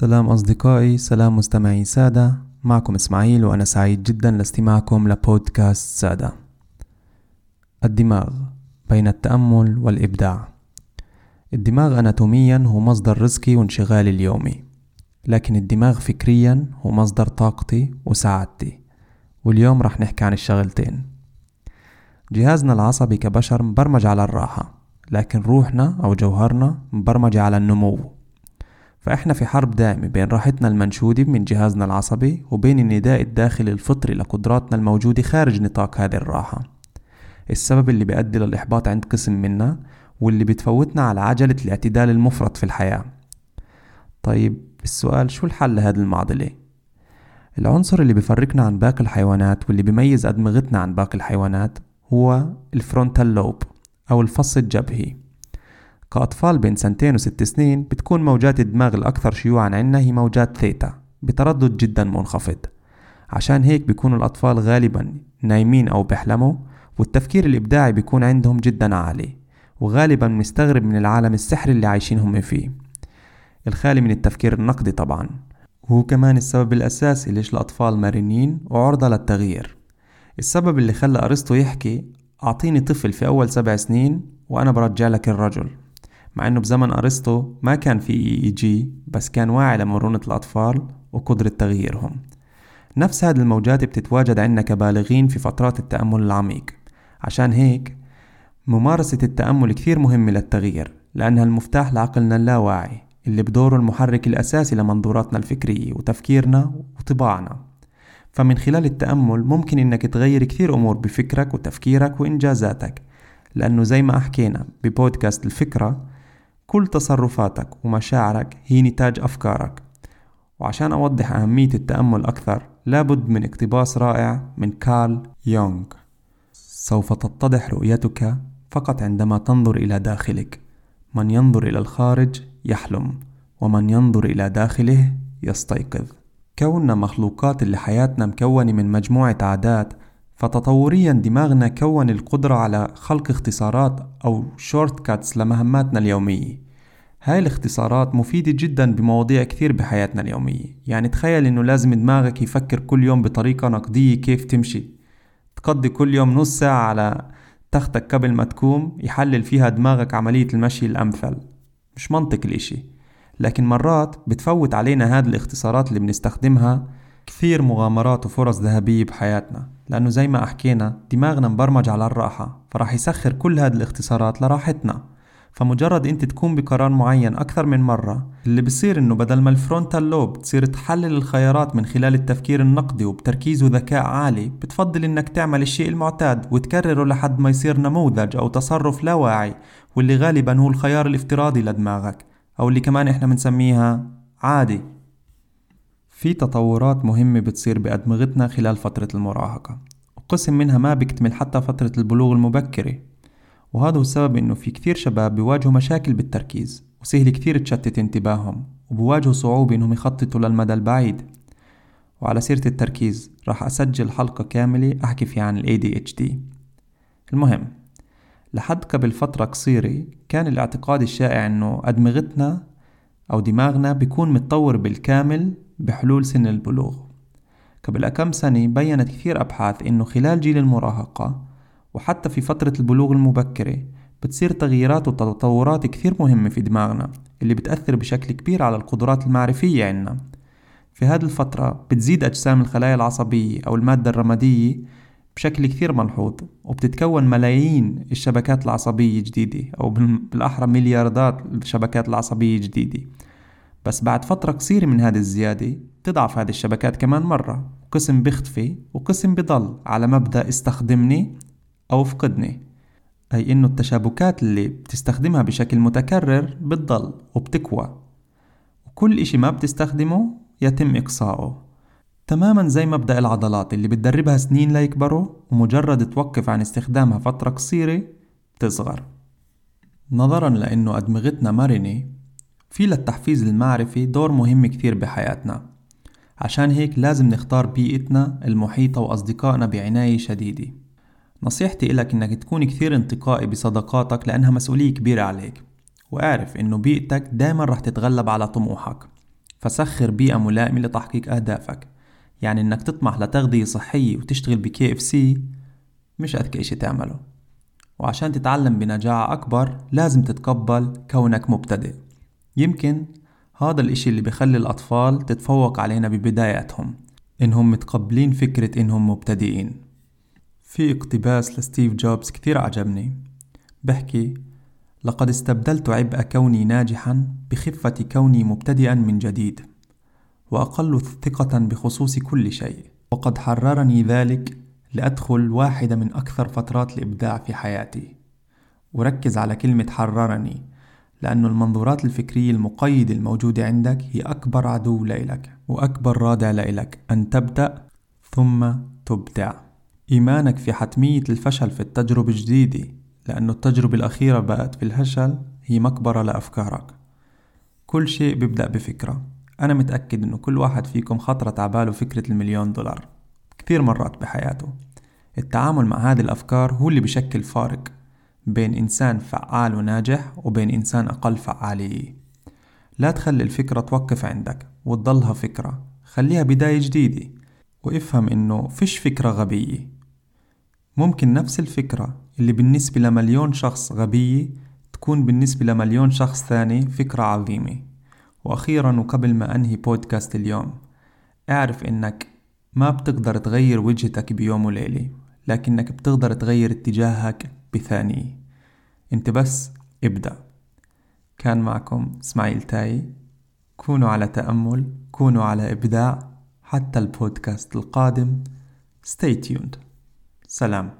سلام أصدقائي سلام مستمعي سادة. معكم إسماعيل وأنا سعيد جدا لاستماعكم لبودكاست سادة. الدماغ بين التأمل والإبداع. الدماغ أناتوميا هو مصدر رزقي وانشغالي اليومي لكن الدماغ فكريا هو مصدر طاقتي وسعادتي. واليوم رح نحكي عن الشغلتين. جهازنا العصبي كبشر مبرمج على الراحة لكن روحنا أو جوهرنا مبرمج على النمو. فإحنا في حرب دائمة بين راحتنا المنشودة من جهازنا العصبي وبين النداء الداخلي الفطري لقدراتنا الموجودة خارج نطاق هذه الراحة. السبب اللي بيؤدي للإحباط عند قسم منا واللي بتفوتنا على عجلة الاعتدال المفرط في الحياة. طيب السؤال شو الحل لهذه المعضلة؟ العنصر اللي بيفرقنا عن باقي الحيوانات واللي بيميز أدمغتنا عن باقي الحيوانات هو ال frontal lobe أو الفص الجبهي. كأطفال بين سنتين وست سنين بتكون موجات الدماغ الأكثر شيوعا عنا هي موجات ثيتا بتردد جدا منخفض. عشان هيك بيكونوا الأطفال غالبا نايمين أو بيحلموا والتفكير الإبداعي بيكون عندهم جدا عالي وغالبا مستغرب من العالم السحري اللي عايشين هم فيه. الخالي من التفكير النقدي طبعا. وهو كمان السبب الأساسي ليش الأطفال مرنين وعرضة للتغيير. السبب اللي خلى أرسطو يحكي أعطيني طفل في أول سبع سنين وأنا برجع لك الرجل. مع إنه بزمن أرسطو ما كان في اي اي جي بس كان واعي لمرونة الأطفال وقدرة تغييرهم. نفس هذه الموجات بتتواجد عندنا كبالغين في فترات التأمل العميق. عشان هيك ممارسة التأمل كثير مهمة للتغيير لأنها المفتاح لعقلنا اللاواعي اللي بدوره المحرك الأساسي لمنظوراتنا الفكرية وتفكيرنا وطباعنا. فمن خلال التأمل ممكن إنك تغير كثير أمور بفكرك وتفكيرك وإنجازاتك لأنه زي ما حكينا ببودكاست الفكرة كل تصرفاتك ومشاعرك هي نتاج أفكارك. وعشان أوضح أهمية التأمل أكثر لابد من اقتباس رائع من كارل يونغ. سوف تتضح رؤيتك فقط عندما تنظر إلى داخلك. من ينظر إلى الخارج يحلم ومن ينظر إلى داخله يستيقظ. كوننا مخلوقات اللي حياتنا مكونة من مجموعة عادات فتطوريا دماغنا كون القدرة على خلق اختصارات أو shortcuts لمهماتنا اليومية. هاي الاختصارات مفيدة جدا بمواضيع كثير بحياتنا اليومية. يعني تخيل إنه لازم دماغك يفكر كل يوم بطريقة نقدية كيف تمشي. تقضي كل يوم نص ساعة على تختك قبل ما تقوم يحلل فيها دماغك عملية المشي الأمثل. مش منطق الإشي. لكن مرات بتفوت علينا هذه الاختصارات اللي بنستخدمها كثير مغامرات وفرص ذهبية بحياتنا لأنه زي ما أحكينا دماغنا مبرمج على الراحة فراح يسخر كل هذه الاختصارات لراحتنا. فمجرد إنت تكون بقرار معين أكثر من مرة اللي بصير إنه بدل ما الفرونتال لوب تصير تحلل الخيارات من خلال التفكير النقدي وبتركيز وذكاء عالي بتفضل إنك تعمل الشيء المعتاد وتكرره لحد ما يصير نموذج أو تصرف لا واعي واللي غالبا هو الخيار الافتراضي لدماغك أو اللي كمان إحنا بنسميها عادي. في تطورات مهمة بتصير بأدمغتنا خلال فترة المراهقة. وقسم منها ما بيكتمل حتى فترة البلوغ المبكرة. وهذا هو السبب إنه في كثير شباب بيواجهوا مشاكل بالتركيز وسهل كثير تشتت انتباههم وبواجهوا صعوبة إنهم يخططوا للمدى البعيد. وعلى سيرة التركيز راح أسجل حلقة كاملة أحكي فيها عن ADHD المهم لحد قبل فترة قصيرة كان الاعتقاد الشائع إنه أدمغتنا أو دماغنا بيكون متطور بالكامل بحلول سن البلوغ. قبل كم سنة بينت كثير أبحاث إنه خلال جيل المراهقة وحتى في فترة البلوغ المبكرة بتصير تغييرات وتطورات كثير مهمة في دماغنا اللي بتأثر بشكل كبير على القدرات المعرفية عنا في هذه الفترة بتزيد أجسام الخلايا العصبية أو المادة الرمادية بشكل كثير ملحوظ وبتتكون ملايين الشبكات العصبية جديدة أو بالأحرى ملياردات الشبكات العصبية جديدة بس بعد فترة قصيرة من هذه الزيادة تضعف هذه الشبكات كمان مرة وقسم بيختفي وقسم بضل على مبدأ استخدمني أو فقدني. أي إنه التشابكات اللي بتستخدمها بشكل متكرر بتضل وبتكوى. وكل إشي ما بتستخدمه يتم إقصاؤه تماما زي مبدأ العضلات اللي بتدربها سنين ليكبروا ومجرد توقف عن استخدامها فترة قصيرة بتصغر. نظرا لأنه أدمغتنا مرنة في للتحفيز المعرفي دور مهم كثير بحياتنا. عشان هيك لازم نختار بيئتنا المحيطة وأصدقائنا بعناية شديدة. نصيحتي إلك إنك تكون كثير انتقائي بصداقاتك لأنها مسؤولية كبيرة عليك. واعرف إنه بيئتك دايما رح تتغلب على طموحك. فسخر بيئة ملائمة لتحقيق أهدافك. يعني إنك تطمح لتغذية صحية وتشتغل ب KFC مش أذكى إشي تعمله. وعشان تتعلم بنجاعة أكبر لازم تتقبل كونك مبتدئ. يمكن هذا الإشي اللي بخلي الأطفال تتفوق علينا ببداياتهم إنهم متقبلين فكرة إنهم مبتدئين. في اقتباس لستيف جوبز كثير عجبني. بحكي لقد استبدلت عبء كوني ناجحا بخفة كوني مبتدئا من جديد. وأقل ثقة بخصوص كل شيء. وقد حررني ذلك لأدخل واحدة من أكثر فترات الإبداع في حياتي. وركز على كلمة حررني لأن المنظورات الفكرية المقيدة الموجودة عندك هي أكبر عدو لإلك وأكبر رادع لإلك أن تبدأ ثم تبدع. إيمانك في حتمية الفشل في التجربة الجديدة لأنه التجربة الأخيرة بقت في الفشل هي مقبرة لأفكارك. كل شيء بيبدأ بفكرة. أنا متأكد إنه كل واحد فيكم خطرت عباله فكرة المليون دولار. كثير مرات بحياته. التعامل مع هذه الأفكار هو اللي بشكل فارق بين إنسان فعال وناجح وبين إنسان أقل فعالية. لا تخلي الفكرة توقف عندك وتضلها فكرة. خليها بداية جديدة وافهم إنه فيش فكرة غبية. ممكن نفس الفكرة اللي بالنسبة لمليون شخص غبية تكون بالنسبة لمليون شخص ثاني فكرة عظيمة. وأخيرا وقبل ما أنهي بودكاست اليوم أعرف إنك ما بتقدر تغير وجهتك بيوم وليلة لكنك بتقدر تغير اتجاهك بثانية. أنت بس ابدأ. كان معكم إسماعيل تاي. كونوا على تأمل كونوا على إبداع. حتى البودكاست القادم stay tuned. سلام.